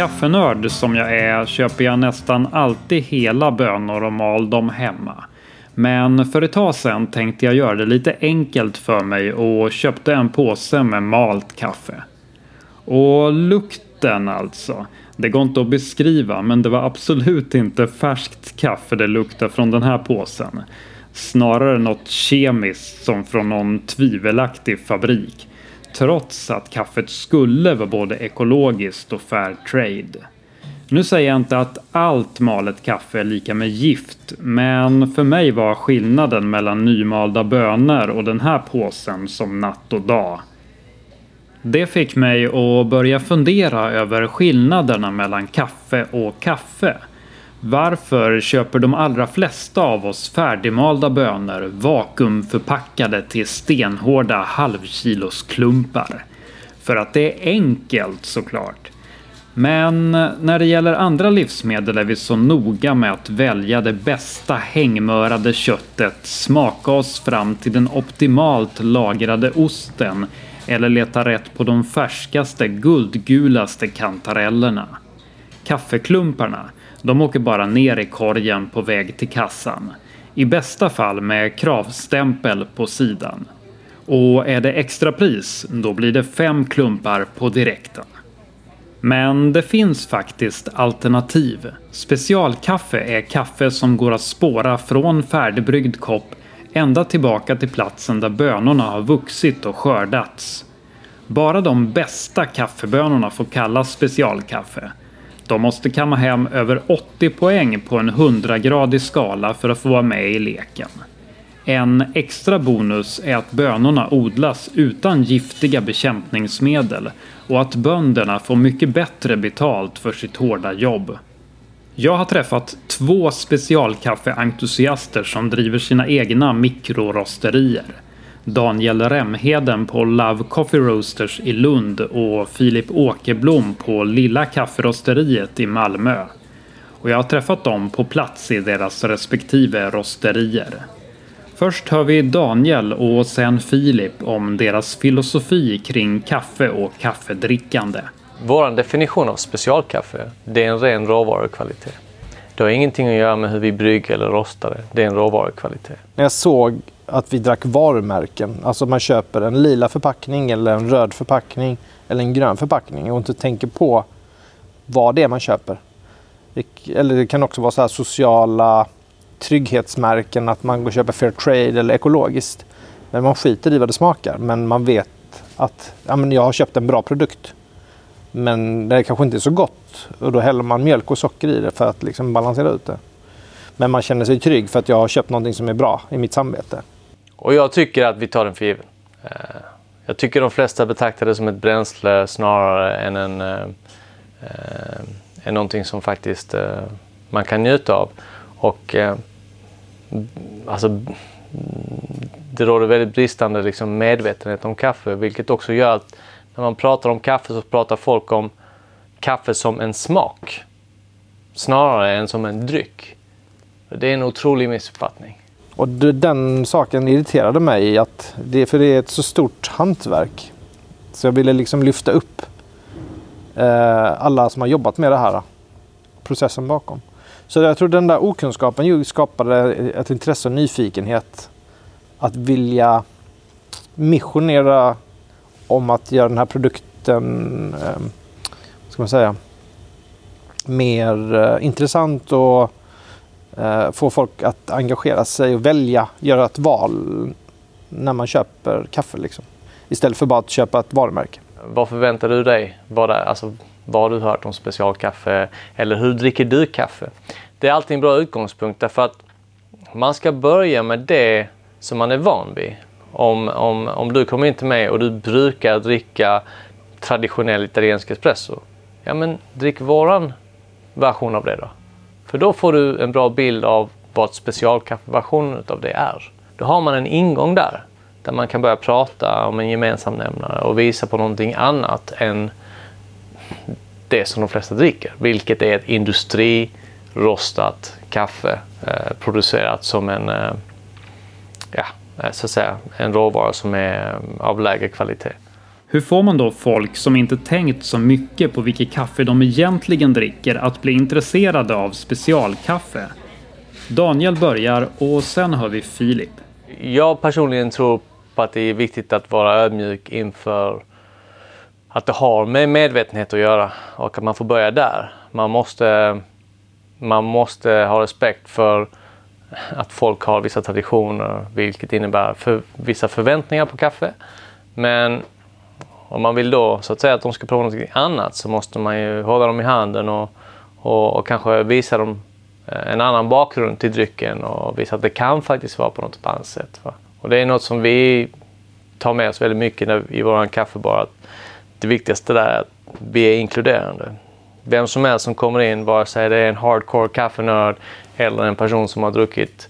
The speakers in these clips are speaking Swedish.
kaffenörd som jag är köper jag nästan alltid hela bönor och mal dem hemma. Men för ett tag sedan tänkte jag göra det lite enkelt för mig och köpte en påse med malt kaffe. Och lukten alltså. Det går inte att beskriva men det var absolut inte färskt kaffe det luktade från den här påsen. Snarare något kemiskt som från någon tvivelaktig fabrik. Trots att kaffet skulle vara både ekologiskt och fair trade. Nu säger jag inte att allt malet kaffe är lika med gift, men för mig var skillnaden mellan nymalda bönor och den här påsen som natt och dag. Det fick mig att börja fundera över skillnaderna mellan kaffe och kaffe. Varför köper de allra flesta av oss färdigmalda bönor vakuumförpackade till stenhårda halvkilosklumpar? För att det är enkelt såklart. Men när det gäller andra livsmedel är vi så noga med att välja det bästa hängmörade köttet, smaka oss fram till den optimalt lagrade osten eller leta rätt på de färskaste, guldgulaste kantarellerna. Kaffeklumparna, de åker bara ner i korgen på väg till kassan. I bästa fall med kravstämpel på sidan. Och är det extrapris, då blir det fem klumpar på direkten. Men det finns faktiskt alternativ. Specialkaffe är kaffe som går att spåra från färdigbryggd kopp ända tillbaka till platsen där bönorna har vuxit och skördats. Bara de bästa kaffebönorna får kallas specialkaffe. De måste kamma hem över 80 poäng på en 100-gradig skala för att få vara med i leken. En extra bonus är att bönorna odlas utan giftiga bekämpningsmedel och att bönderna får mycket bättre betalt för sitt hårda jobb. Jag har träffat två specialkaffeentusiaster som driver sina egna mikrorosterier. Daniel Remheden på Love Coffee Roasters i Lund och Filip Åkerblom på Lilla Kafferosteriet i Malmö. Och jag har träffat dem på plats i deras respektive rosterier. Först hör vi Daniel och sen Filip om deras filosofi kring kaffe och kaffedrickande. Vår definition av specialkaffe, det är en ren råvarukvalitet. Det har ingenting att göra med hur vi brygger eller rostar det. Det är en råvarukvalitet. När jag såg att vi drack varumärken, alltså man köper en lila förpackning eller en röd förpackning eller en grön förpackning och inte tänker på vad det är man köper. Eller det kan också vara så sociala trygghetsmärken, att man går och köper fair trade eller ekologiskt. Men man skiter i vad det smakar. Men man vet att ja, men jag har köpt en bra produkt. Men det kanske inte är så gott. Och då häller man mjölk och socker i det för att liksom balansera ut det. Men man känner sig trygg för att jag har köpt någonting som är bra i mitt samvete. Och jag tycker att vi tar den för given. Eh, jag tycker de flesta betraktar det som ett bränsle snarare än en, eh, eh än någonting som faktiskt eh, man kan njuta av. Och eh, alltså, det råder väldigt bristande liksom, medvetenhet om kaffe, vilket också gör att när man pratar om kaffe så pratar folk om kaffe som en smak snarare än som en dryck. Det är en otrolig missuppfattning. Och den saken irriterade mig, att det, för det är ett så stort hantverk. Så jag ville liksom lyfta upp eh, alla som har jobbat med det här, processen bakom. Så jag tror den där okunskapen skapade ett intresse och nyfikenhet. Att vilja missionera om att göra den här produkten, eh, ska man säga, mer eh, intressant och Eh, få folk att engagera sig och välja, göra ett val när man köper kaffe. Liksom. Istället för bara att köpa ett varumärke. Vad förväntar du dig? Vad, är, alltså, vad har du hört om specialkaffe? Eller hur dricker du kaffe? Det är alltid en bra utgångspunkt därför att man ska börja med det som man är van vid. Om, om, om du kommer in till mig och du brukar dricka traditionell italiensk espresso. Ja men drick våran version av det då. För då får du en bra bild av vad specialkaffeversionen av det är. Då har man en ingång där. Där man kan börja prata om en gemensam nämnare och visa på någonting annat än det som de flesta dricker. Vilket är ett industrirostat kaffe eh, producerat som en, eh, ja, eh, så att säga, en råvara som är eh, av lägre kvalitet. Hur får man då folk som inte tänkt så mycket på vilket kaffe de egentligen dricker att bli intresserade av specialkaffe? Daniel börjar och sen hör vi Filip. Jag personligen tror på att det är viktigt att vara ödmjuk inför att det har med medvetenhet att göra och att man får börja där. Man måste, man måste ha respekt för att folk har vissa traditioner, vilket innebär för, vissa förväntningar på kaffe. Men om man vill då så att säga att de ska prova något annat så måste man ju hålla dem i handen och, och, och kanske visa dem eh, en annan bakgrund till drycken och visa att det kan faktiskt vara på något annat sätt. Va? Och det är något som vi tar med oss väldigt mycket när, i vår kaffebar. Att det viktigaste där är att vi är inkluderande. Vem som helst som kommer in, vare sig det är en hardcore kaffenörd eller en person som har druckit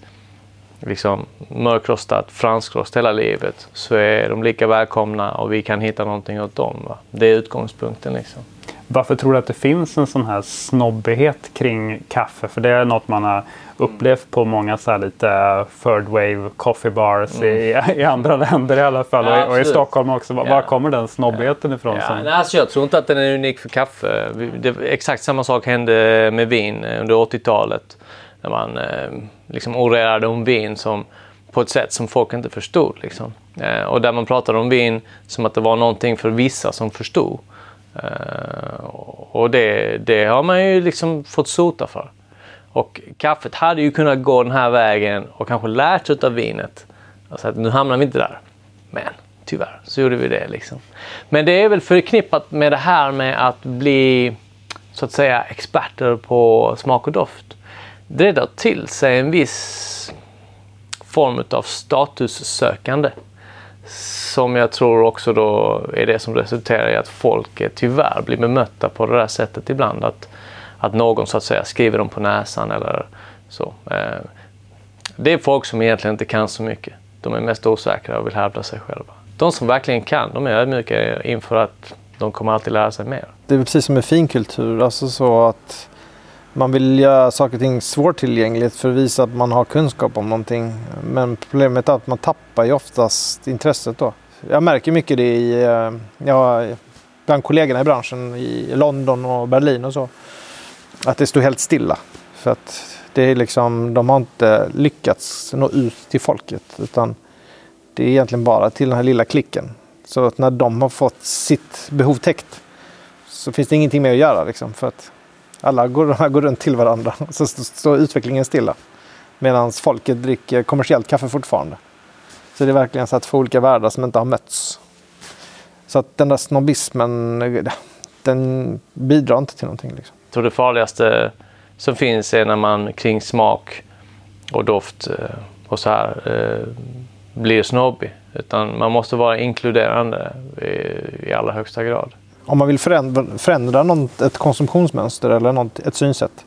liksom, mörkrostat franskrost hela livet så är de lika välkomna och vi kan hitta någonting åt dem. Va? Det är utgångspunkten. Liksom. Varför tror du att det finns en sån här snobbighet kring kaffe? För det är något man har upplevt på många så lite third wave coffee bars mm. i, i, andra länder i alla fall. Ja, och, i Stockholm också. Var, ja. var kommer den snobbigheten ifrån? Ja, nej, alltså jag tror inte att den är unik för kaffe. Det, exakt samma sak hände med vin under 80-talet. När man eh, liksom orerade om vin som, på ett sätt som folk inte förstod. Liksom. Eh, och där man pratade om vin som att det var någonting för vissa som förstod. Eh, och det, det har man ju liksom fått sota för. Och kaffet hade ju kunnat gå den här vägen och kanske lärt sig av vinet. Alltså att nu hamnar vi inte där. Men tyvärr så gjorde vi det. Liksom. Men det är väl förknippat med det här med att bli så att säga experter på smak och doft. Det drar till sig en viss form av statussökande. Som jag tror också då är det som resulterar i att folk tyvärr blir bemötta på det där sättet ibland. Att, att någon så att säga skriver dem på näsan eller så. Eh, det är folk som egentligen inte kan så mycket. De är mest osäkra och vill hävda sig själva. De som verkligen kan, de är ödmjuka inför att de kommer alltid lära sig mer. Det är precis som med finkultur, alltså så att man vill göra saker och ting svårtillgängligt för att visa att man har kunskap om någonting. Men problemet är att man tappar ju oftast intresset då. Jag märker mycket det i, eh, ja, bland kollegorna i branschen i London och Berlin och så. Att det står helt stilla. För att det är liksom, de har inte lyckats nå ut till folket. Utan det är egentligen bara till den här lilla klicken. Så att när de har fått sitt behov täckt så finns det ingenting mer att göra. Liksom, för att alla går, går runt till varandra. Så står utvecklingen stilla. Medan folket dricker kommersiellt kaffe fortfarande. Så det är verkligen så att två olika världar som inte har mötts. Så att den där snobbismen, eh, den bidrar inte till någonting. Liksom. Jag tror det farligaste som finns är när man kring smak och doft eh, och så här eh, blir snobbig. Utan man måste vara inkluderande i, i allra högsta grad om man vill förändra, förändra något, ett konsumtionsmönster eller något, ett synsätt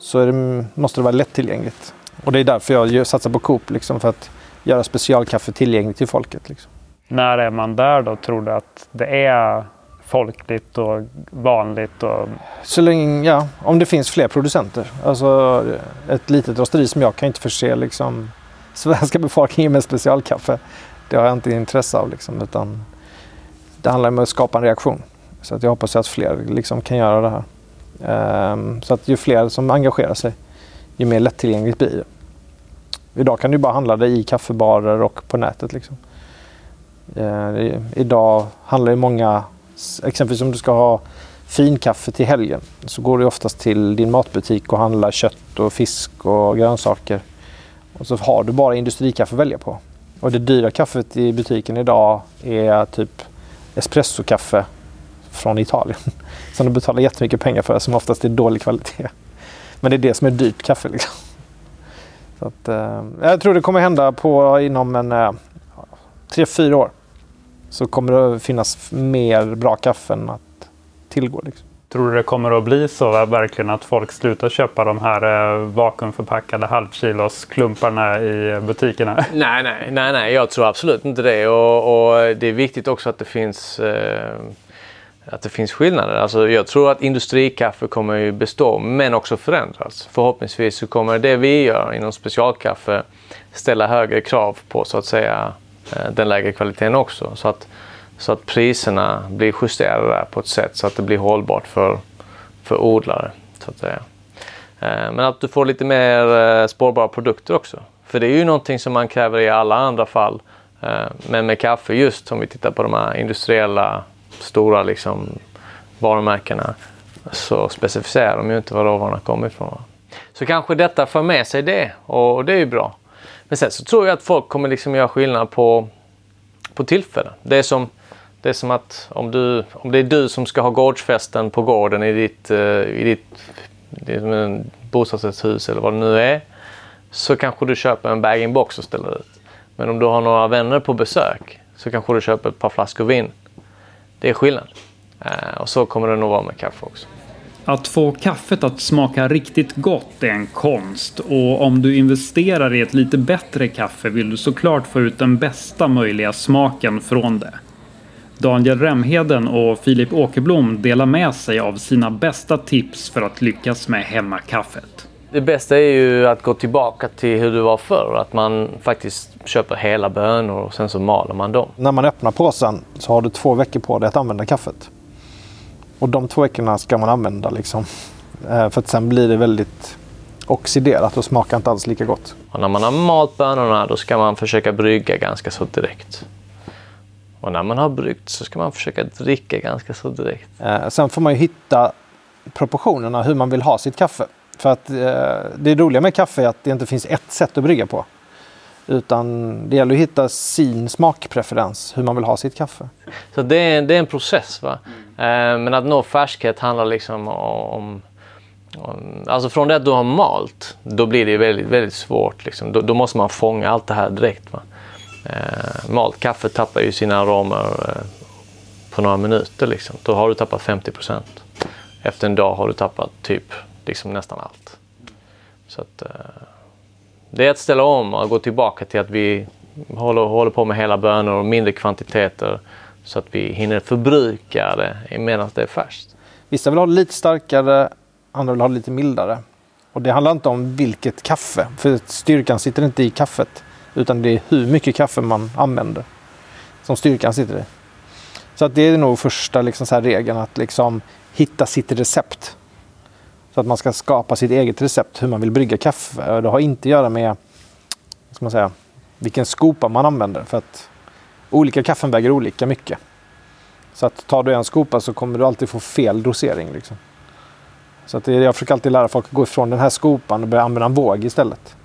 så det, måste det vara lättillgängligt. Och det är därför jag satsar på Coop, liksom, för att göra specialkaffe tillgängligt till folket. Liksom. När är man där då, tror du att det är folkligt och vanligt? Och... Så länge, ja, om det finns fler producenter. Alltså ett litet rosteri som jag kan inte förse liksom, svenska befolkningen med specialkaffe. Det har jag inte intresse av. Liksom, utan det handlar om att skapa en reaktion. Så att jag hoppas att fler liksom kan göra det här. Um, så att ju fler som engagerar sig, ju mer lättillgängligt blir det. Idag kan du bara handla det i kaffebarer och på nätet. Liksom. Uh, idag handlar ju många, exempelvis om du ska ha finkaffe till helgen, så går du oftast till din matbutik och handlar kött och fisk och grönsaker. Och så har du bara industrikaffe att välja på. Och det dyra kaffet i butiken idag är typ espressokaffe från Italien. Som de betalar jättemycket pengar för som oftast är dålig kvalitet. Men det är det som är dyrt kaffe. Liksom. Så att, eh, jag tror det kommer hända på inom en eh, tre, fyra år. Så kommer det finnas mer bra kaffe än att tillgå. Liksom. Tror du det kommer att bli så verkligen att folk slutar köpa de här eh, vakuumförpackade halvkilos klumparna i eh, butikerna? Nej, nej, nej, nej, jag tror absolut inte det. Och, och det är viktigt också att det finns eh, att det finns skillnader. Alltså jag tror att industrikaffe kommer ju bestå men också förändras. Förhoppningsvis så kommer det vi gör inom specialkaffe ställa högre krav på så att säga eh, den lägre kvaliteten också. Så att, så att priserna blir justerade på ett sätt så att det blir hållbart för, för odlare. Så att säga. Eh, men att du får lite mer eh, spårbara produkter också. För det är ju någonting som man kräver i alla andra fall. Eh, men med kaffe just om vi tittar på de här industriella stora liksom, varumärkena så specificerar de ju inte var råvarorna kommer ifrån. Så kanske detta för med sig det och det är ju bra. Men sen så tror jag att folk kommer liksom göra skillnad på, på tillfällen. Det är som det är som att om, du, om det är du som ska ha gårdsfesten på gården i ditt, eh, i ditt, ditt eh, bostadsrättshus eller vad det nu är. Så kanske du köper en bag-in-box och ställer ut. Men om du har några vänner på besök så kanske du köper ett par flaskor vin. Det är skillnad. Eh, och så kommer det nog vara med kaffe också. Att få kaffet att smaka riktigt gott är en konst och om du investerar i ett lite bättre kaffe vill du såklart få ut den bästa möjliga smaken från det. Daniel Remheden och Filip Åkerblom delar med sig av sina bästa tips för att lyckas med hemmakaffet. Det bästa är ju att gå tillbaka till hur det var förr. Att man faktiskt köper hela bönor och sen så maler man dem. När man öppnar påsen så har du två veckor på dig att använda kaffet. Och de två veckorna ska man använda liksom. Eh, för att sen blir det väldigt oxiderat och smakar inte alls lika gott. Och när man har malt bönorna då ska man försöka brygga ganska så direkt. Och när man har bryggt så ska man försöka dricka ganska så direkt. Eh, sen får man ju hitta proportionerna hur man vill ha sitt kaffe. För att eh, det roliga med kaffe är att det inte finns ett sätt att brygga på. Utan det gäller att hitta sin smakpreferens, hur man vill ha sitt kaffe. Så det är, det är en process. va. Eh, men att nå färskhet handlar liksom om, om Alltså från det att du har malt, då blir det väldigt, väldigt svårt. Liksom. Då, då, måste man fånga allt det här direkt. Va? Eh, malt kaffe tappar ju sina aromer eh, på några minuter. Liksom. Då har du tappat 50 procent. Efter en dag har du tappat typ liksom nästan allt. Så att, eh, det är att ställa om och gå tillbaka till att vi håller, håller på med hela bönor och mindre kvantiteter så att vi hinner förbruka det medan det är färskt. Vissa vill ha det lite starkare, andra vill ha det lite mildare. Och det handlar inte om vilket kaffe, för styrkan sitter inte i kaffet. Utan det är hur mycket kaffe man använder som styrkan sitter i. Så att det är nog första liksom så här regeln att liksom hitta sitt recept. Så att man ska skapa sitt eget recept hur man vill brygga kaffe. Det har inte att göra med ska man säga, vilken skopa man använder. För att olika kaffen väger olika mycket. Så att tar du en skopa så kommer du alltid få fel dosering. Liksom. Så att det, jag försöker alltid lära folk att gå ifrån den här skopan och börja använda en våg istället.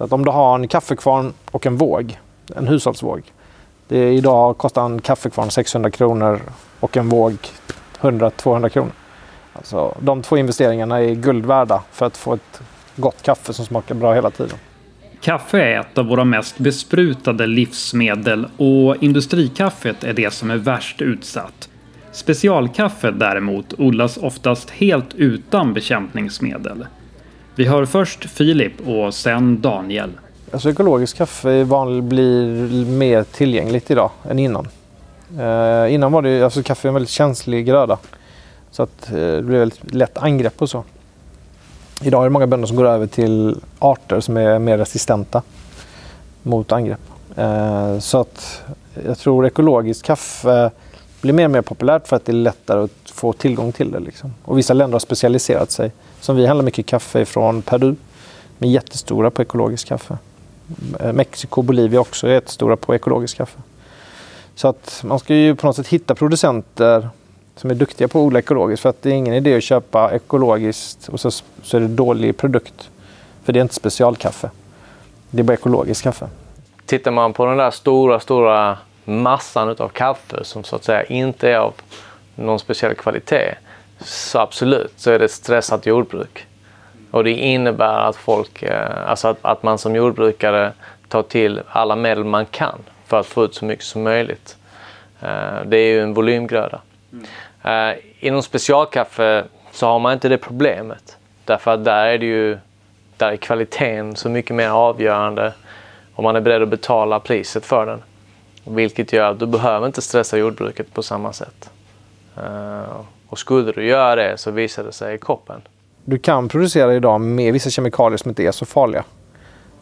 Så att om du har en kaffekvarn och en våg, en hushållsvåg. Det är, idag kostar en kaffekvarn 600 kronor och en våg 100-200 kronor. Alltså, de två investeringarna är guld värda för att få ett gott kaffe som smakar bra hela tiden. Kaffe är ett av våra mest besprutade livsmedel och industrikaffet är det som är värst utsatt. Specialkaffe däremot odlas oftast helt utan bekämpningsmedel. Vi hör först Filip och sen Daniel. Alltså ekologiskt kaffe blir mer tillgängligt idag än innan. Eh, innan var det alltså kaffe en väldigt känslig gröda. Så att eh, det blir väldigt lätt angrepp och så. Idag är det många bönder som går över till arter som är mer resistenta mot angrepp. Eh, så att jag tror ekologiskt kaffe blir mer och mer populärt för att det är lättare att få tillgång till det. Liksom. Och vissa länder har specialiserat sig. Som vi handlar mycket kaffe ifrån, Peru. Med jättestora på ekologiskt kaffe. Eh, Mexiko och Bolivia också är jättestora på ekologiskt kaffe. Så att man ska ju på något sätt hitta producenter som är duktiga på att odla ekologiskt. För att det är ingen idé att köpa ekologiskt och så, så är det dålig produkt. För det är inte specialkaffe. Det är bara ekologiskt kaffe. Tittar man på den där stora, stora massan av kaffe som så att säga inte är av någon speciell kvalitet. Så absolut så är det stressat jordbruk. Och det innebär att folk, eh, alltså att, att man som jordbrukare tar till alla medel man kan för att få ut så mycket som möjligt. Eh, det är ju en volymgröda. Mm. Inom specialkaffe så har man inte det problemet. Därför att där är det ju där är kvaliteten så mycket mer avgörande om man är beredd att betala priset för den. Vilket gör att du behöver inte stressa jordbruket på samma sätt. Och skulle du göra det så visar det sig i koppen. Du kan producera idag med vissa kemikalier som inte är så farliga.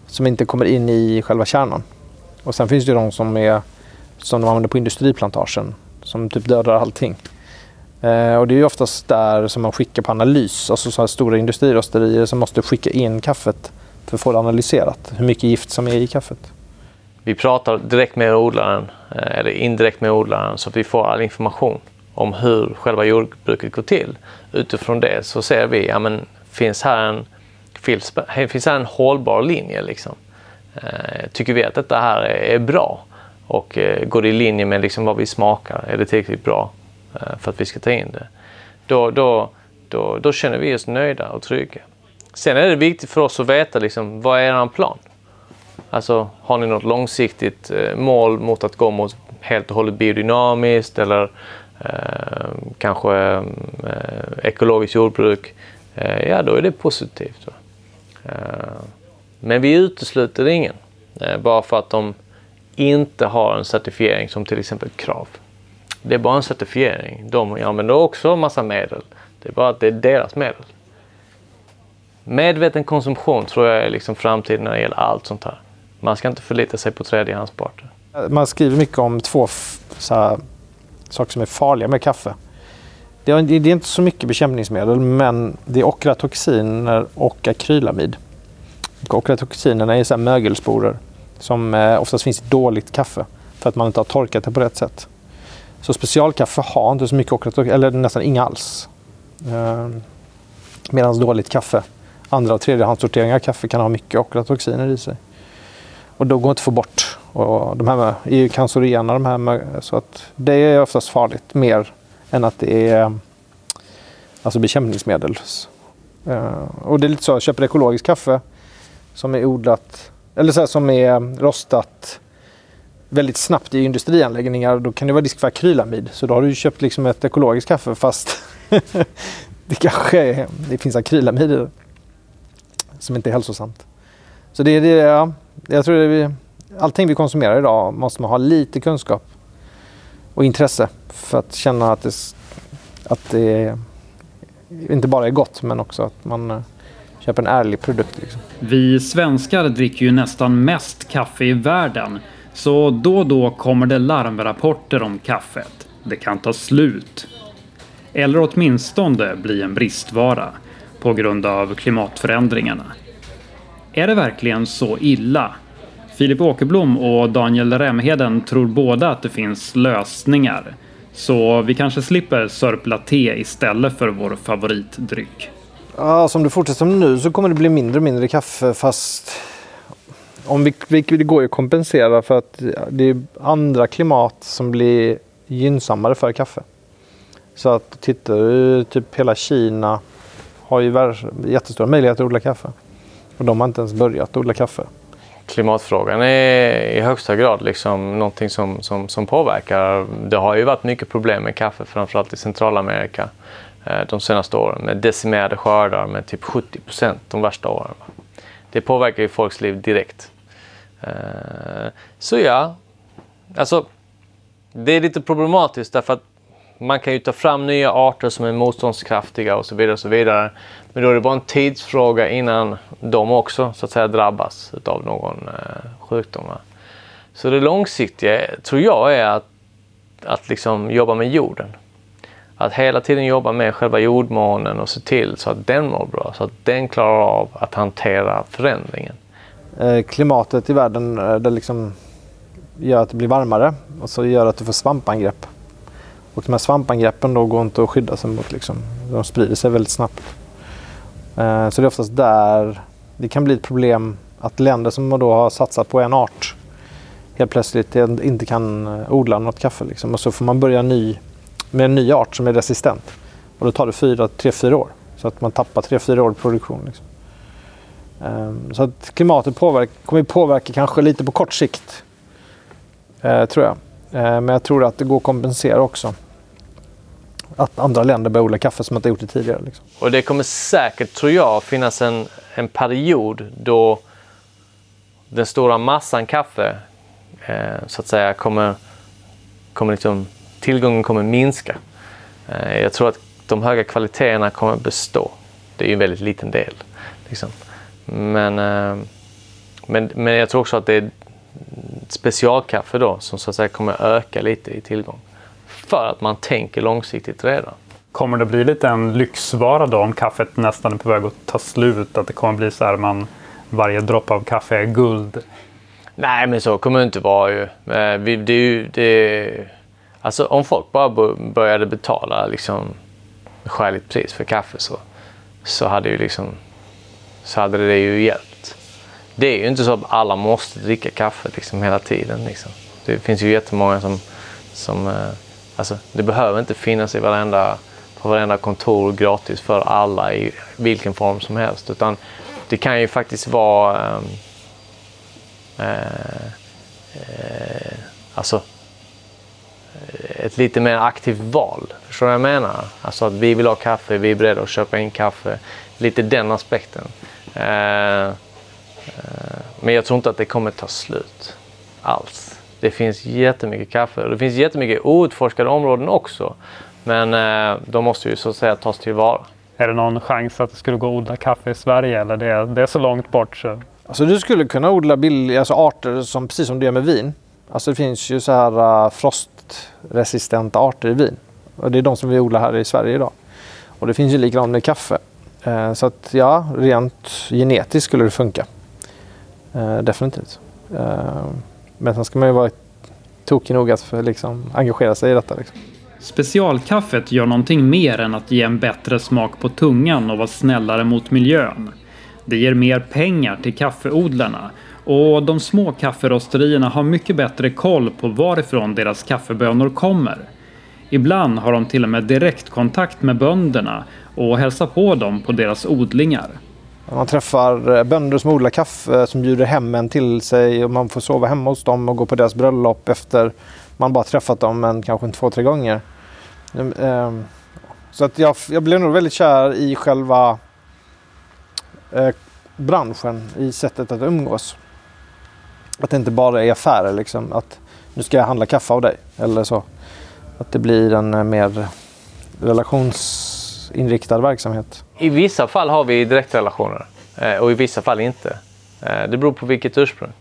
Som inte kommer in i själva kärnan. Och sen finns det de som, är, som de använder på industriplantagen. som typ dödar allting. Eh, och det är ju oftast där som man skickar på analys, alltså så här stora industrirosterier som måste skicka in kaffet för att få det analyserat, hur mycket gift som är i kaffet. Vi pratar direkt med odlaren, eh, eller indirekt med odlaren, så att vi får all information om hur själva jordbruket går till. Utifrån det så ser vi, ja men finns här en, finns här en hållbar linje liksom? Eh, tycker vi att detta här är bra och eh, går i linje med liksom vad vi smakar? Är det tillräckligt bra eh, för att vi ska ta in det? Då, då, då, då känner vi oss nöjda och trygga. Sen är det viktigt för oss att veta liksom, vad är er plan? Alltså, har ni något långsiktigt eh, mål mot att gå mot helt och hållet biodynamiskt eller eh, kanske eh, ekologiskt jordbruk? Eh, ja, då är det positivt. Eh, men vi utesluter ingen eh, bara för att de inte har en certifiering som till exempel KRAV. Det är bara en certifiering. De använder också massa medel. Det är bara att det är deras medel. Medveten konsumtion tror jag är liksom framtiden när det gäller allt sånt här. Man ska inte förlita sig på tredjehandsparter. Man skriver mycket om två här, saker som är farliga med kaffe. Det är, det är inte så mycket bekämpningsmedel men det är okratoxiner och akrylamid. Okratoxinerna är så här mögelsporer som eh, oftast finns i dåligt kaffe för att man inte har torkat det på rätt sätt. Så specialkaffe har inte så mycket okratoxiner, eller nästan inga alls. Ehm, Medan dåligt kaffe, andra och tredjehandssortering av kaffe kan ha mycket okratoxiner i sig. Och då går inte att få bort. Och de här är ju cancerogena de här med. så att det är oftast farligt mer än att det är alltså bekämpningsmedel. Eh, och det är lite så, köper ekologiskt kaffe som är odlat, eller så här, som är rostat väldigt snabbt i industrianläggningar, då kan det vara risk för akrylamid. Så då har du köpt liksom ett ekologiskt kaffe fast det kanske är, det finns akrylamid i det. Som inte är hälsosamt. Så det är det, ja, jag tror att vi, allting vi konsumerar idag måste man ha lite kunskap och intresse för att känna att det, att det inte bara är gott men också att man eh, köper en ärlig produkt. Liksom. Vi svenskar dricker ju nästan mest kaffe i världen. Så då och då kommer det larmrapporter om kaffet. Det kan ta slut. Eller åtminstone bli en bristvara på grund av klimatförändringarna. Är det verkligen så illa? Filip Åkerblom och Daniel Remheden tror båda att det finns lösningar. Så vi kanske slipper sörpla te istället för vår favoritdryck. Ja, som det fortsätter som nu så kommer det bli mindre och mindre kaffe fast om vi, det går ju att kompensera för att det är andra klimat som blir gynnsammare för kaffe. Så att tittar du typ hela Kina har ju jättestora möjligheter att odla kaffe. Och de har inte ens börjat odla kaffe. Klimatfrågan är i högsta grad liksom någonting som, som, som påverkar. Det har ju varit mycket problem med kaffe, framförallt i Centralamerika. Eh, de senaste åren med decimerade skördar med typ 70 procent de värsta åren. Det påverkar ju folks liv direkt. Eh, så ja, alltså det är lite problematiskt därför att man kan ju ta fram nya arter som är motståndskraftiga och så vidare. Och så vidare. Men då är det bara en tidsfråga innan de också så att säga drabbas av någon eh, sjukdom. Så det långsiktiga tror jag är att, att liksom jobba med jorden att hela tiden jobba med själva jordmånen och se till så att den mår bra, så att den klarar av att hantera förändringen. Eh, klimatet i världen eh, det liksom gör att det blir varmare och så gör att du får svampangrepp. Och de här svampangreppen då går inte att skydda sig mot. Liksom. De sprider sig väldigt snabbt. Eh, så det är oftast där det kan bli ett problem att länder som då har satsat på en art helt plötsligt inte kan eh, odla något kaffe. Liksom. Och så får man börja ny med en ny art som är resistent. Och då tar det 3-4 år. Så att man tappar 3-4 år produktion. Liksom. Um, så att klimatet påverkar, kommer påverka kanske lite på kort sikt. Uh, tror jag. Uh, men jag tror att det går att kompensera också. Att andra länder börjar odla kaffe som inte gjort det tidigare. Liksom. Och det kommer säkert, tror jag, finnas en, en period då den stora massan kaffe eh, så att säga kommer, kommer liksom tillgången kommer minska. Eh, jag tror att de höga kvaliteterna kommer bestå. Det är ju en väldigt liten del. Liksom. Men, eh, men, men jag tror också att det är specialkaffe då som så att säga kommer öka lite i tillgång för att man tänker långsiktigt redan. Kommer det bli lite en lyxvara då om kaffet nästan är på väg att ta slut? Att det kommer bli så här man varje droppe av kaffe är guld? Nej, men så kommer det inte vara ju. Eh, det är ju det, alltså om folk bara började betala liksom skäligt pris för kaffe så, så hade ju liksom så hade det ju hjälpt. Det är ju inte så att alla måste dricka kaffe liksom hela tiden. Liksom. Det finns ju jättemånga som, som eh, alltså, det behöver inte finnas i varenda, på varenda kontor gratis för alla i vilken form som helst. Utan det kan ju faktiskt vara um, eh, eh, alltså ett lite mer aktivt val. Förstår du vad jag menar? Alltså att vi vill ha kaffe, vi är beredda att köpa in kaffe. Lite den aspekten. Eh, eh, men jag tror inte att det kommer ta slut alls. Det finns jättemycket kaffe och det finns jättemycket outforskade områden också. Men eh, de måste ju så att säga tas tillvara. Är det någon chans att det skulle gå att odla kaffe i Sverige eller det, det är så långt bort? Så... Alltså du skulle kunna odla billiga alltså arter som, precis som du gör med vin. Alltså det finns ju så här uh, frostresistenta arter i vin. Och det är de som vi odlar här i Sverige idag. Och det finns ju likadant med kaffe. Uh, så att ja, rent genetiskt skulle det funka. Uh, definitivt men sen ska man ju vara tokig nog att för, liksom, engagera sig i detta. Liksom. Specialkaffet gör någonting mer än att ge en bättre smak på tungan och vara snällare mot miljön. Det ger mer pengar till kaffeodlarna och de små kafferosterierna har mycket bättre koll på varifrån deras kaffebönor kommer. Ibland har de till och med direktkontakt med bönderna och hälsar på dem på deras odlingar. Man träffar eh, bönder som odlar kaffe eh, som bjuder hem en till sig och man får sova hemma hos dem och gå på deras bröllop efter man bara träffat dem en kanske två, tre gånger. Ehm, ehm, så att jag, jag blev nog väldigt kär i själva eh, branschen, i sättet att umgås. Att det inte bara är affärer liksom. Att nu ska jag handla kaffe av dig eller så. Att det blir en mer relations inriktad verksamhet. I vissa fall har vi direktrelationer eh, och i vissa fall inte. Eh, det beror på vilket ursprung.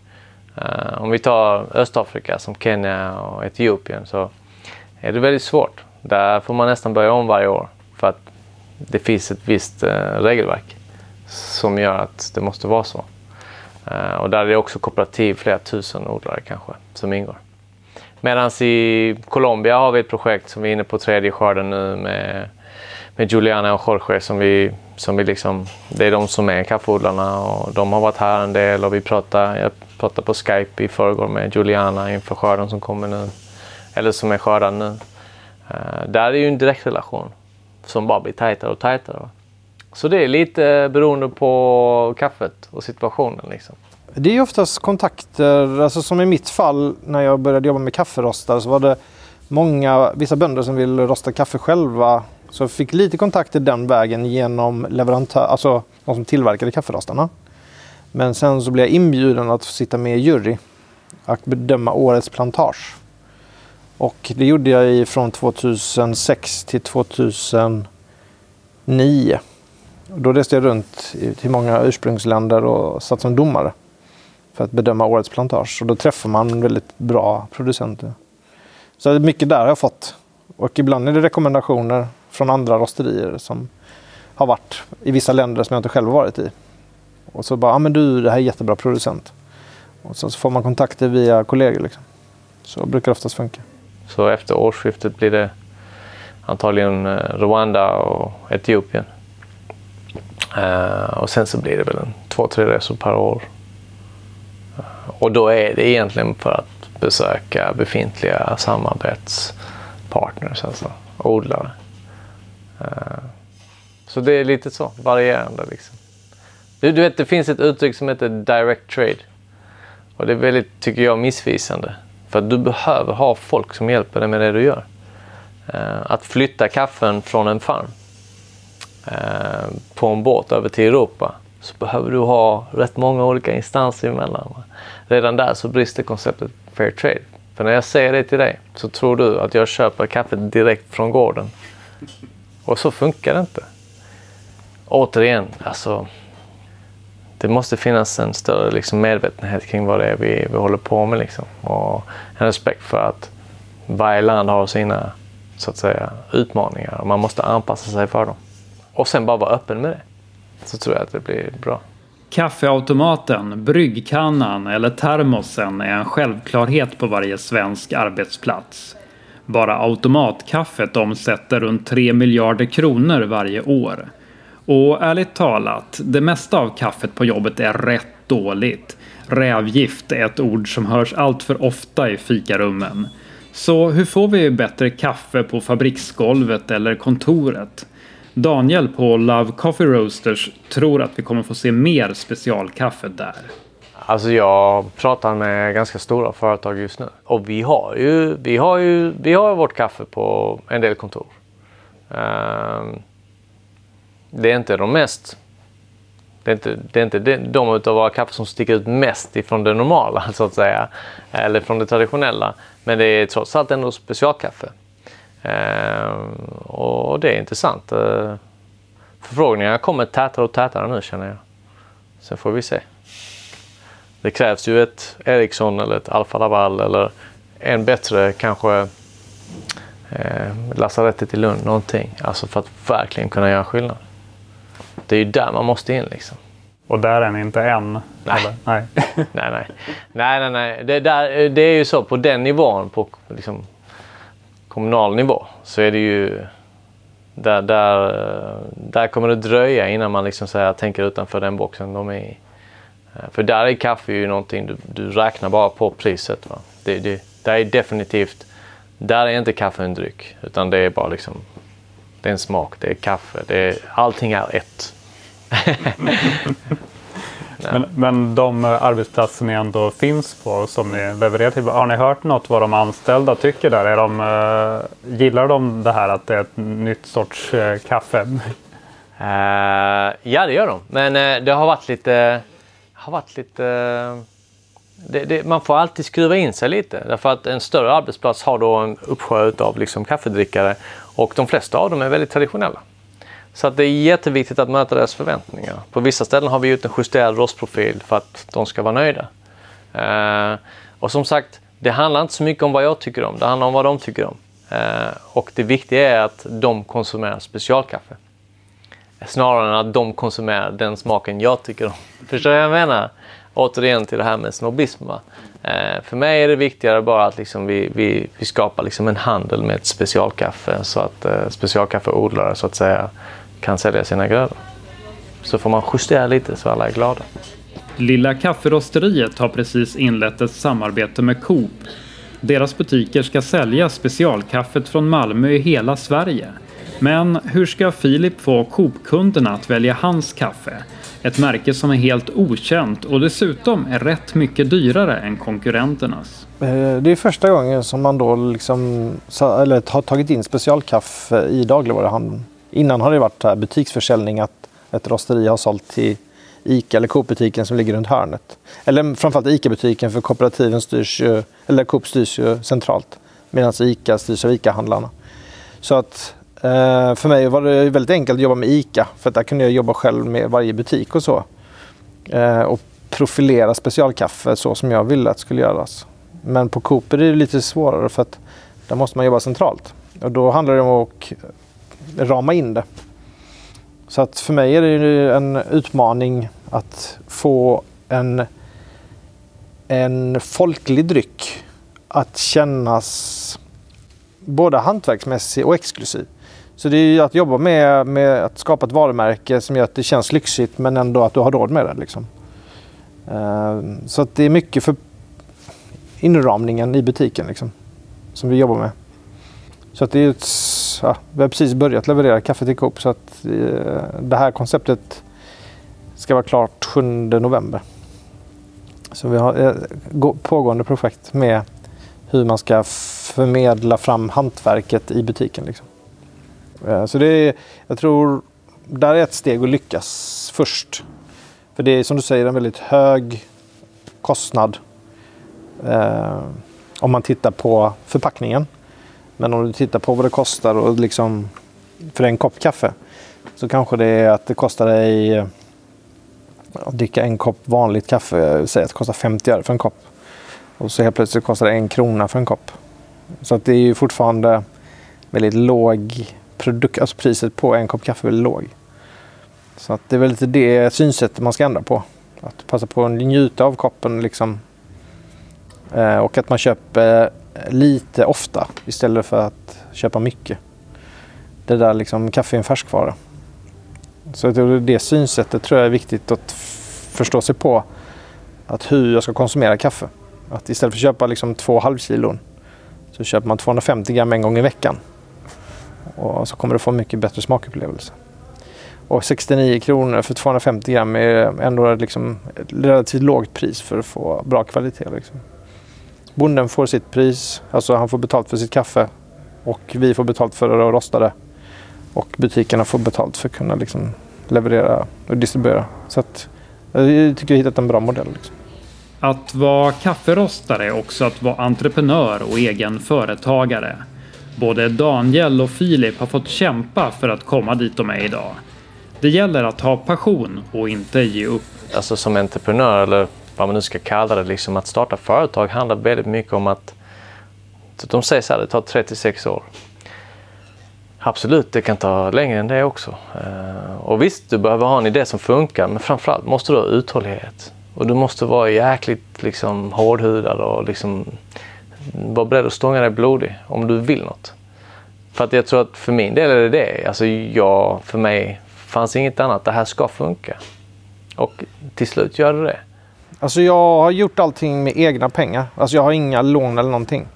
Eh, om vi tar Östafrika som Kenya och Etiopien så är det väldigt svårt. Där får man nästan börja om varje år för att det finns ett visst regelverk som gör att det måste vara så. Och där är det också kooperativ, flera tusen odlare kanske, som ingår. Medan i Colombia har vi ett projekt som vi är inne på tredje skörden nu med, med Juliana och Jorge som vi, som vi liksom, det är de som är kaffeodlarna och de har varit här en del och vi pratar, jag pratade på Skype i förrgår med Juliana inför skörden som kommer nu, eller som är skördad nu. Uh, där är ju en direktrelation som bara blir tajtare och tajtare. Så det är lite beroende på kaffet och situationen. Liksom. Det är oftast kontakter, alltså som i mitt fall när jag började jobba med kafferostar så var det många, vissa bönder som vill rosta kaffe själva. Så jag fick lite kontakter den vägen genom leverantör, alltså de som tillverkade kafferastarna. Men sen så blev jag inbjuden att sitta med i jury och bedöma årets plantage. Och det gjorde jag från 2006 till 2009. Då reste jag runt till många ursprungsländer och satt som domare för att bedöma årets plantage. Och då träffar man väldigt bra producenter. Så mycket där har jag fått. Och ibland är det rekommendationer från andra rosterier som har varit i vissa länder som jag inte själv varit i. Och så bara, ja men du, det här är jättebra producent. Och så får man kontakter via kollegor. Liksom. Så brukar det oftast funka. Så efter årsskiftet blir det antagligen eh, Rwanda och Etiopien? Uh, och sen så blir det väl en två, tre resor per år. Uh, och då är det egentligen för att besöka befintliga samarbetspartners, alltså odlare. Eh, så det är lite så, varierande liksom. Du, du vet, det finns ett uttryck som heter direct trade. Och det är väldigt, tycker jag, missvisande. För att du behöver ha folk som hjälper dig med det du gör. Eh, att flytta kaffen från en farm eh, på en båt över till Europa så behöver du ha rätt många olika instanser emellan. Redan där så brister konceptet fair trade. För när jag säger det till dig så tror du att jag köper kaffet direkt från gården. Och så funkar det inte. Återigen, alltså. Det måste finnas en större liksom, medvetenhet kring vad det är vi, vi håller på med. Liksom. Och en respekt för att varje land har sina så att säga, utmaningar och man måste anpassa sig för dem. Och sen bara vara öppen med det. Så tror jag att det blir bra. Kaffeautomaten, bryggkannan eller termosen är en självklarhet på varje svensk arbetsplats. Bara automatkaffet omsätter runt 3 miljarder kronor varje år. Och ärligt talat, det mesta av kaffet på jobbet är rätt dåligt. Rävgift är ett ord som hörs allt för ofta i fikarummen. Så hur får vi bättre kaffe på fabriksgolvet eller kontoret? Daniel på Love Coffee Roasters tror att vi kommer få se mer specialkaffe där. Alltså jag pratar med ganska stora företag just nu och vi har ju, vi har ju, vi har vårt kaffe på en del kontor. Um, det är inte de mest det är inte, det är inte de av våra kaffe som sticker ut mest ifrån det normala så att säga. Eller från det traditionella. Men det är trots allt ändå specialkaffe. Ehm, och det är intressant. Eh, förfrågningarna kommer tätare och tätare nu känner jag. Sen får vi se. Det krävs ju ett Ericsson eller ett Alfa Laval eller en bättre kanske eh, lasarettet i Lund någonting. Alltså för att verkligen kunna göra skillnad. Det är ju där man måste in liksom. Och där är ni inte än? Nej. nej. nej, nej. nej, nej, nej. Det, där, det är ju så på den nivån, på liksom, kommunal nivå, så är det ju... Där, där, där kommer det dröja innan man liksom så här, tänker utanför den boxen de är i. Eh, för där är kaffe ju någonting du, du räknar bara på priset. Va? Det, det, där är definitivt... Där är inte kaffe en dryck, utan det är bara liksom... Det är en smak, det är kaffe, det är, allting är ett. men, men de arbetsplatser ni ändå finns på som ni levererar till, har ni hört något vad de anställda tycker där? Är de, uh, gillar de det här att det är ett nytt sorts uh, kaffe? Uh, ja, det gör de. Men det har varit lite... Har varit lite eh, det, det, man får alltid skruva in sig lite därför att en större arbetsplats har då en uppsjö av liksom kaffedrickare och de flesta av dem är väldigt traditionella. Så att det är jätteviktigt att möta deras förväntningar. På vissa ställen har vi gjort en justerad rostprofil för att de ska vara nöjda. Uh, och som sagt, det handlar inte så mycket om vad jag tycker om, det handlar om vad de tycker om. Uh, och det viktiga är att de konsumerar specialkaffe. Snarare än att de konsumerar den smaken jag tycker om. Förstår du vad jag menar? Återigen till det här med snobbism. Eh, för mig är det viktigare bara att liksom vi, vi, vi skapar liksom en handel med ett specialkaffe så att eh, specialkaffeodlare så att säga kan sälja sina grödor. Så får man justera lite så alla är glada. Lilla kafferosteriet har precis inlett ett samarbete med Coop. Deras butiker ska sälja specialkaffet från Malmö i hela Sverige. Men hur ska Filip få Coop-kunderna att välja hans kaffe? Ett märke som är helt okänt och dessutom är rätt mycket dyrare än konkurrenternas. Eh, det är första gången som man då liksom, eller har tagit in specialkaffe i dagligvaruhandeln. Innan har det varit här butiksförsäljning att ett rosteri har sålt till ICA eller Coop-butiken som ligger runt hörnet. Eller framförallt ICA-butiken för kooperativen styrs ju, eller Coop styrs ju centralt. Medan ICA styrs av ICA-handlarna. Så att Uh, för mig var det väldigt enkelt att jobba med ICA för att där kunde jag jobba själv med varje butik och så. Uh, och profilera specialkaffe så som jag ville att det skulle göras. Men på Coop är det lite svårare för att där måste man jobba centralt. Och då handlar det om att rama in det. Så att för mig är det en utmaning att få en, en folklig dryck att kännas både hantverksmässig och exklusiv. Så det är att jobba med, med att skapa ett varumärke som gör att det känns lyxigt men ändå att du har råd med det. Liksom. Uh, så att det är mycket för inramningen i butiken liksom, som vi jobbar med. Så att det är ett ja, vi har precis börjat leverera kaffe till Coop så att uh, det här konceptet ska vara klart 7 november. Så vi har eh, ett pågående projekt med hur man ska förmedla fram hantverket i butiken. Liksom. Eh, så det är, jag tror, där är ett steg att lyckas först. För det är som du säger en väldigt hög kostnad eh, om man tittar på förpackningen. Men om du tittar på vad det kostar och liksom för en kopp kaffe så kanske det är att det kostar dig eh, att dricka en kopp vanligt kaffe. Säg att det kostar 50 öre för en kopp. Och så helt plötsligt kostar det en krona för en kopp. Så att det är ju fortfarande väldigt låg produkt, alltså priset på en kopp kaffe är väldigt låg. Så att det är väl lite det synsättet man ska ändra på. Att passa på att njuta av koppen liksom. Eh, och att man köper lite ofta istället för att köpa mycket. Det där liksom, kaffe är en färskvara. Så det, det synsättet tror jag är viktigt att förstå sig på. Att hur jag ska konsumera kaffe. Att istället för att köpa liksom två halvkilon så köper man 250 gram en gång i veckan. Och så kommer du få mycket bättre smakupplevelse. Och 69 kronor för 250 gram är ändå liksom ett relativt lågt pris för att få bra kvalitet. Liksom. Bonden får sitt pris, alltså han får betalt för sitt kaffe och vi får betalt för att rosta det. Och butikerna får betalt för att kunna liksom leverera och distribuera. Så att, eh, jag tycker vi har hittat en bra modell. Liksom. Att vara kafferostare är också att vara entreprenör och egen företagare. Både Daniel och Filip har fått kämpa för att komma dit de är idag. Det gäller att ha passion och inte ge upp. Alltså som entreprenör eller vad man nu ska kalla det, liksom att starta företag handlar väldigt mycket om att de säger så här, det tar 36 år. Absolut, det kan ta längre än det också. Eh, och visst, du behöver ha en idé som funkar, men framförallt måste du ha uthållighet. Och du måste vara jäkligt liksom, hårdhudad och liksom, var beredd att stånga dig blodig om du vill något. För att jag tror att för min del är det det. Alltså jag, för mig fanns inget annat. Det här ska funka. Och till slut gör det det. Alltså jag har gjort allting med egna pengar. Alltså jag har inga lån eller någonting.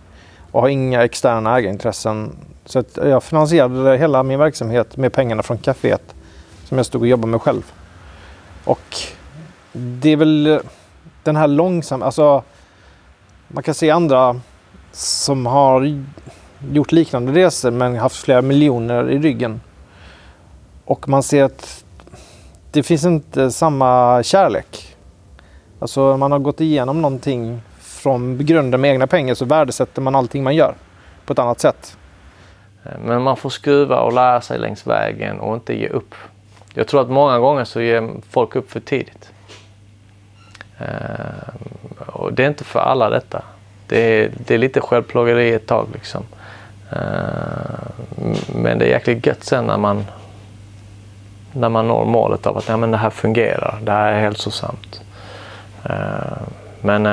Och har inga externa ägarintressen. Så att jag finansierade hela min verksamhet med pengarna från kaféet. Som jag stod och jobbade med själv. Och det är väl den här långsamma, alltså man kan se andra som har gjort liknande resor men haft flera miljoner i ryggen. Och man ser att det finns inte samma kärlek. Alltså man har gått igenom någonting från grunden med egna pengar så värdesätter man allting man gör på ett annat sätt. Men man får skruva och lära sig längs vägen och inte ge upp. Jag tror att många gånger så ger folk upp för tidigt. Ehm, och det är inte för alla detta. Det är, det är lite självplågeri ett tag liksom. Eh, men det är jäkligt gött sen när man när man når målet av att ja, men det här fungerar, det här är hälsosamt. Eh, men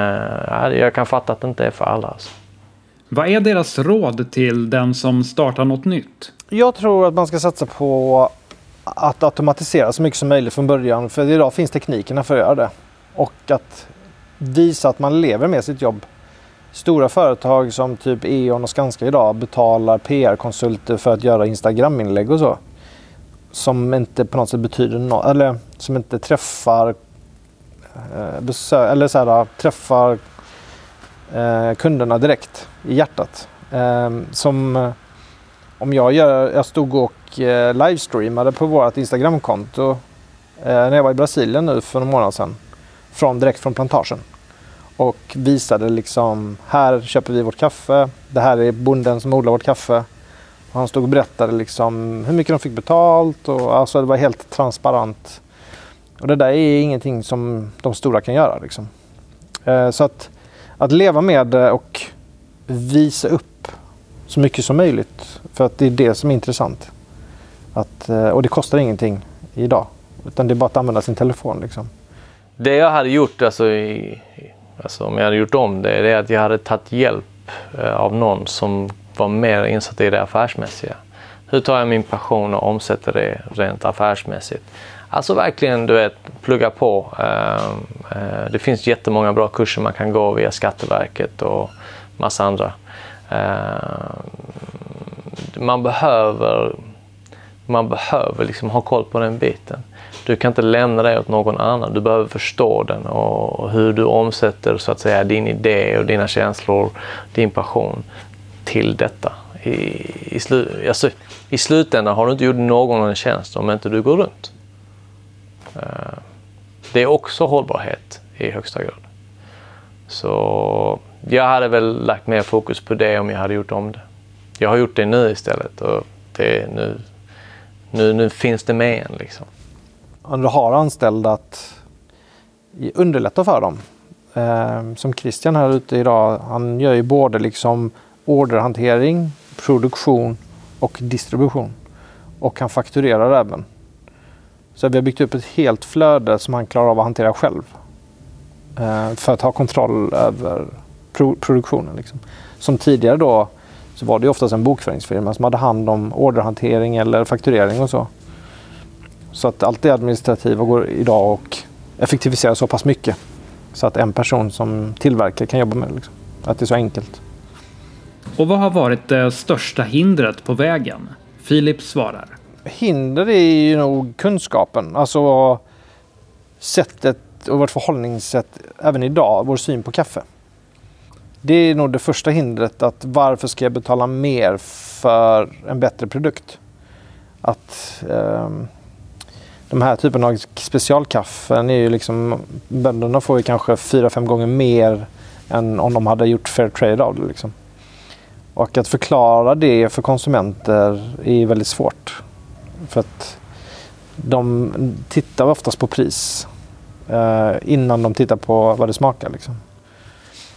jag kan fatta att det inte är för alla. Alltså. Vad är deras råd till den som startar något nytt? Jag tror att man ska satsa på att automatisera så mycket som möjligt från början. För idag finns teknikerna för att göra det. Och att visa att man lever med sitt jobb. Stora företag som typ E.ON och Skanska idag betalar PR-konsulter för att göra Instagram-inlägg och så. Som inte på något sätt betyder något, eller som inte träffar eh, eller så här, träffar eh, kunderna direkt i hjärtat. Ehm, eh, som om jag, gör, jag stod och eh, livestreamade på vårt Instagramkonto eh, när jag var i Brasilien nu för några månader sedan från, direkt från plantagen. Och visade liksom, här köper vi vårt kaffe. Det här är bonden som odlar vårt kaffe. Och han stod och berättade liksom hur mycket de fick betalt. Och, alltså det var helt transparent. Och det där är ingenting som de stora kan göra. Liksom. Eh, så att, att leva med det och visa upp så mycket som möjligt. För att det är det som är intressant. Att, eh, och det kostar ingenting idag. Utan det är bara att använda sin telefon. Liksom. Det jag hade gjort, alltså, i, alltså om jag hade gjort om det, det är att jag hade tagit hjälp eh, av någon som var mer insatt i det affärsmässiga. Hur tar jag min passion och omsätter det rent affärsmässigt? Alltså verkligen, du vet, plugga på. Eh, eh, det finns jättemånga bra kurser man kan gå via Skatteverket och massa andra. Man behöver, man behöver liksom ha koll på den biten. Du kan inte lämna det åt någon annan. Du behöver förstå den och hur du omsätter så att säga din idé och dina känslor, din passion till detta. I, i, slu, alltså, I slutändan har du inte gjort någon en tjänst om inte du går runt. Eh, det är också hållbarhet i högsta grad. Så jag hade väl lagt mer fokus på det om jag hade gjort om det. Jag har gjort det nu istället och det, nu, nu, nu finns det med en liksom om du har anställda att underlätta för dem. Eh, som Christian här ute idag, han gör ju både liksom orderhantering, produktion och distribution. Och han fakturerar även. Så vi har byggt upp ett helt flöde som han klarar av att hantera själv. Eh, för att ha kontroll över pro produktionen. Liksom. Som tidigare då så var det oftast en bokföringsfirma som hade hand om orderhantering eller fakturering och så. Så att allt det administrativa går idag och effektiviserar så pass mycket. Så att en person som tillverkare kan jobba med det. Liksom. Att det är så enkelt. Och vad har varit det största hindret på vägen? Filip svarar. Hinder är ju nog kunskapen. Alltså sättet och vårt förhållningssätt även idag, vår syn på kaffe. Det är nog det första hindret. att Varför ska jag betala mer för en bättre produkt? Att eh, de här typen av specialkaffen är ju liksom, bönderna får ju kanske fyra, fem gånger mer än om de hade gjort fair trade av det. Liksom. Och att förklara det för konsumenter är väldigt svårt. För att de tittar oftast på pris eh, innan de tittar på vad det smakar. Liksom.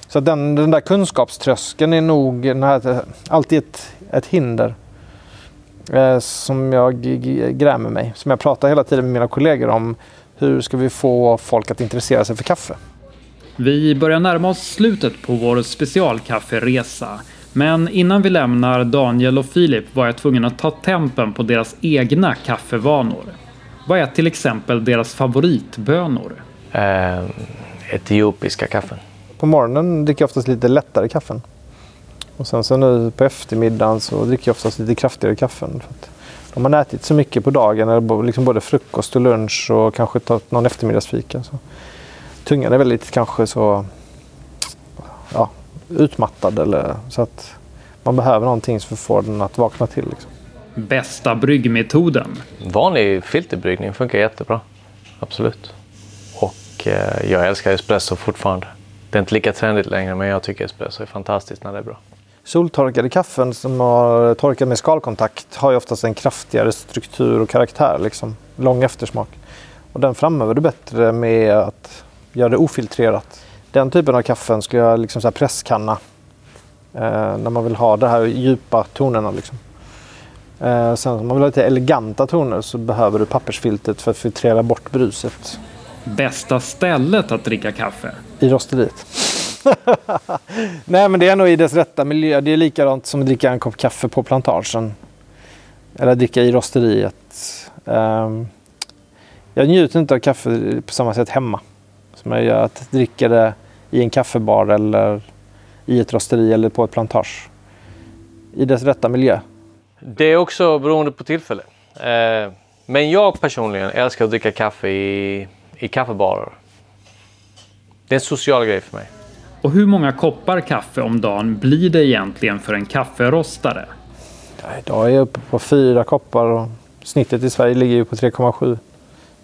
Så den, den där kunskapströskeln är nog här, alltid ett, ett hinder eh, som jag grämer mig. Som jag pratar hela tiden med mina kollegor om. Hur ska vi få folk att intressera sig för kaffe? Vi börjar närma oss slutet på vår specialkafferesa. Men innan vi lämnar Daniel och Filip var jag tvungen att ta tempen på deras egna kaffevanor. Vad är till exempel deras favoritbönor? Eh, etiopiska kaffen. På morgonen dricker jag oftast lite lättare kaffen. Och sen så nu på eftermiddagen så dricker jag oftast lite kraftigare kaffen. För att de har ätit så mycket på dagen, liksom både frukost och lunch och kanske tagit någon eftermiddagsfika. Så tungan är väldigt kanske så ja, utmattad. Eller, så att man behöver någonting som får den att vakna till. Liksom. Bästa bryggmetoden? Vanlig filterbryggning funkar jättebra. Absolut. Och eh, jag älskar espresso fortfarande. Det är inte lika trendigt längre men jag tycker espresso är fantastiskt när det är bra. Soltorkade kaffen som har torkat med skalkontakt har ju oftast en kraftigare struktur och karaktär. Liksom. Lång eftersmak. Och den framöver du bättre med att göra det ofiltrerat. Den typen av kaffen skulle jag liksom så presskanna. Eh, när man vill ha de här djupa tonerna. Liksom. Eh, sen om man vill ha lite eleganta toner så behöver du pappersfiltret för att filtrera bort bruset. Bästa stället att dricka kaffe? I rosteriet. Nej men det är nog i dess rätta miljö. Det är likadant som att dricka en kopp kaffe på plantagen. Eller dricka i rosteriet. Um, jag njuter inte av kaffe på samma sätt hemma. Som jag gör att dricka det i en kaffebar eller i ett rosteri eller på ett plantage. I dess rätta miljö. Det är också beroende på tillfälle. Eh, men jag personligen älskar att dricka kaffe i, i kaffebarer. Det är en social grej för mig. Och hur många koppar kaffe om dagen blir det egentligen för en kafferostare? Ja, idag är jag uppe på fyra koppar och snittet i Sverige ligger ju på 3,7.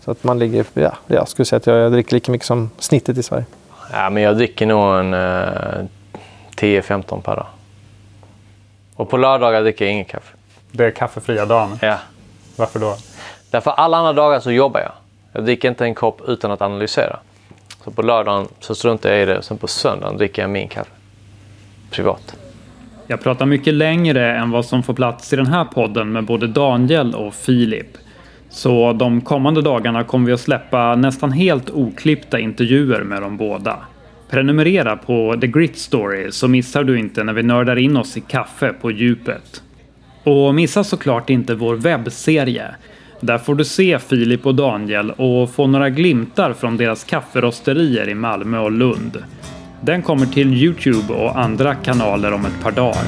Så att man ligger, ja, jag skulle säga att jag dricker lika mycket som snittet i Sverige. Ja, men jag dricker nog en eh, 10-15 per dag. Och på lördagar dricker jag inget kaffe. Det är kaffefria dagen? Ja. Varför då? Därför alla andra dagar så jobbar jag. Jag dricker inte en kopp utan att analysera. Så på lördagen så struntar jag i det. Sen på söndagen dricker jag min kaffe. Privat. Jag pratar mycket längre än vad som får plats i den här podden med både Daniel och Filip. Så de kommande dagarna kommer vi att släppa nästan helt oklippta intervjuer med dem båda. Prenumerera på The Grit Story så missar du inte när vi nördar in oss i kaffe på djupet. Och missa såklart inte vår webbserie. Där får du se Filip och Daniel och få några glimtar från deras kafferosterier i Malmö och Lund. Den kommer till Youtube och andra kanaler om ett par dagar.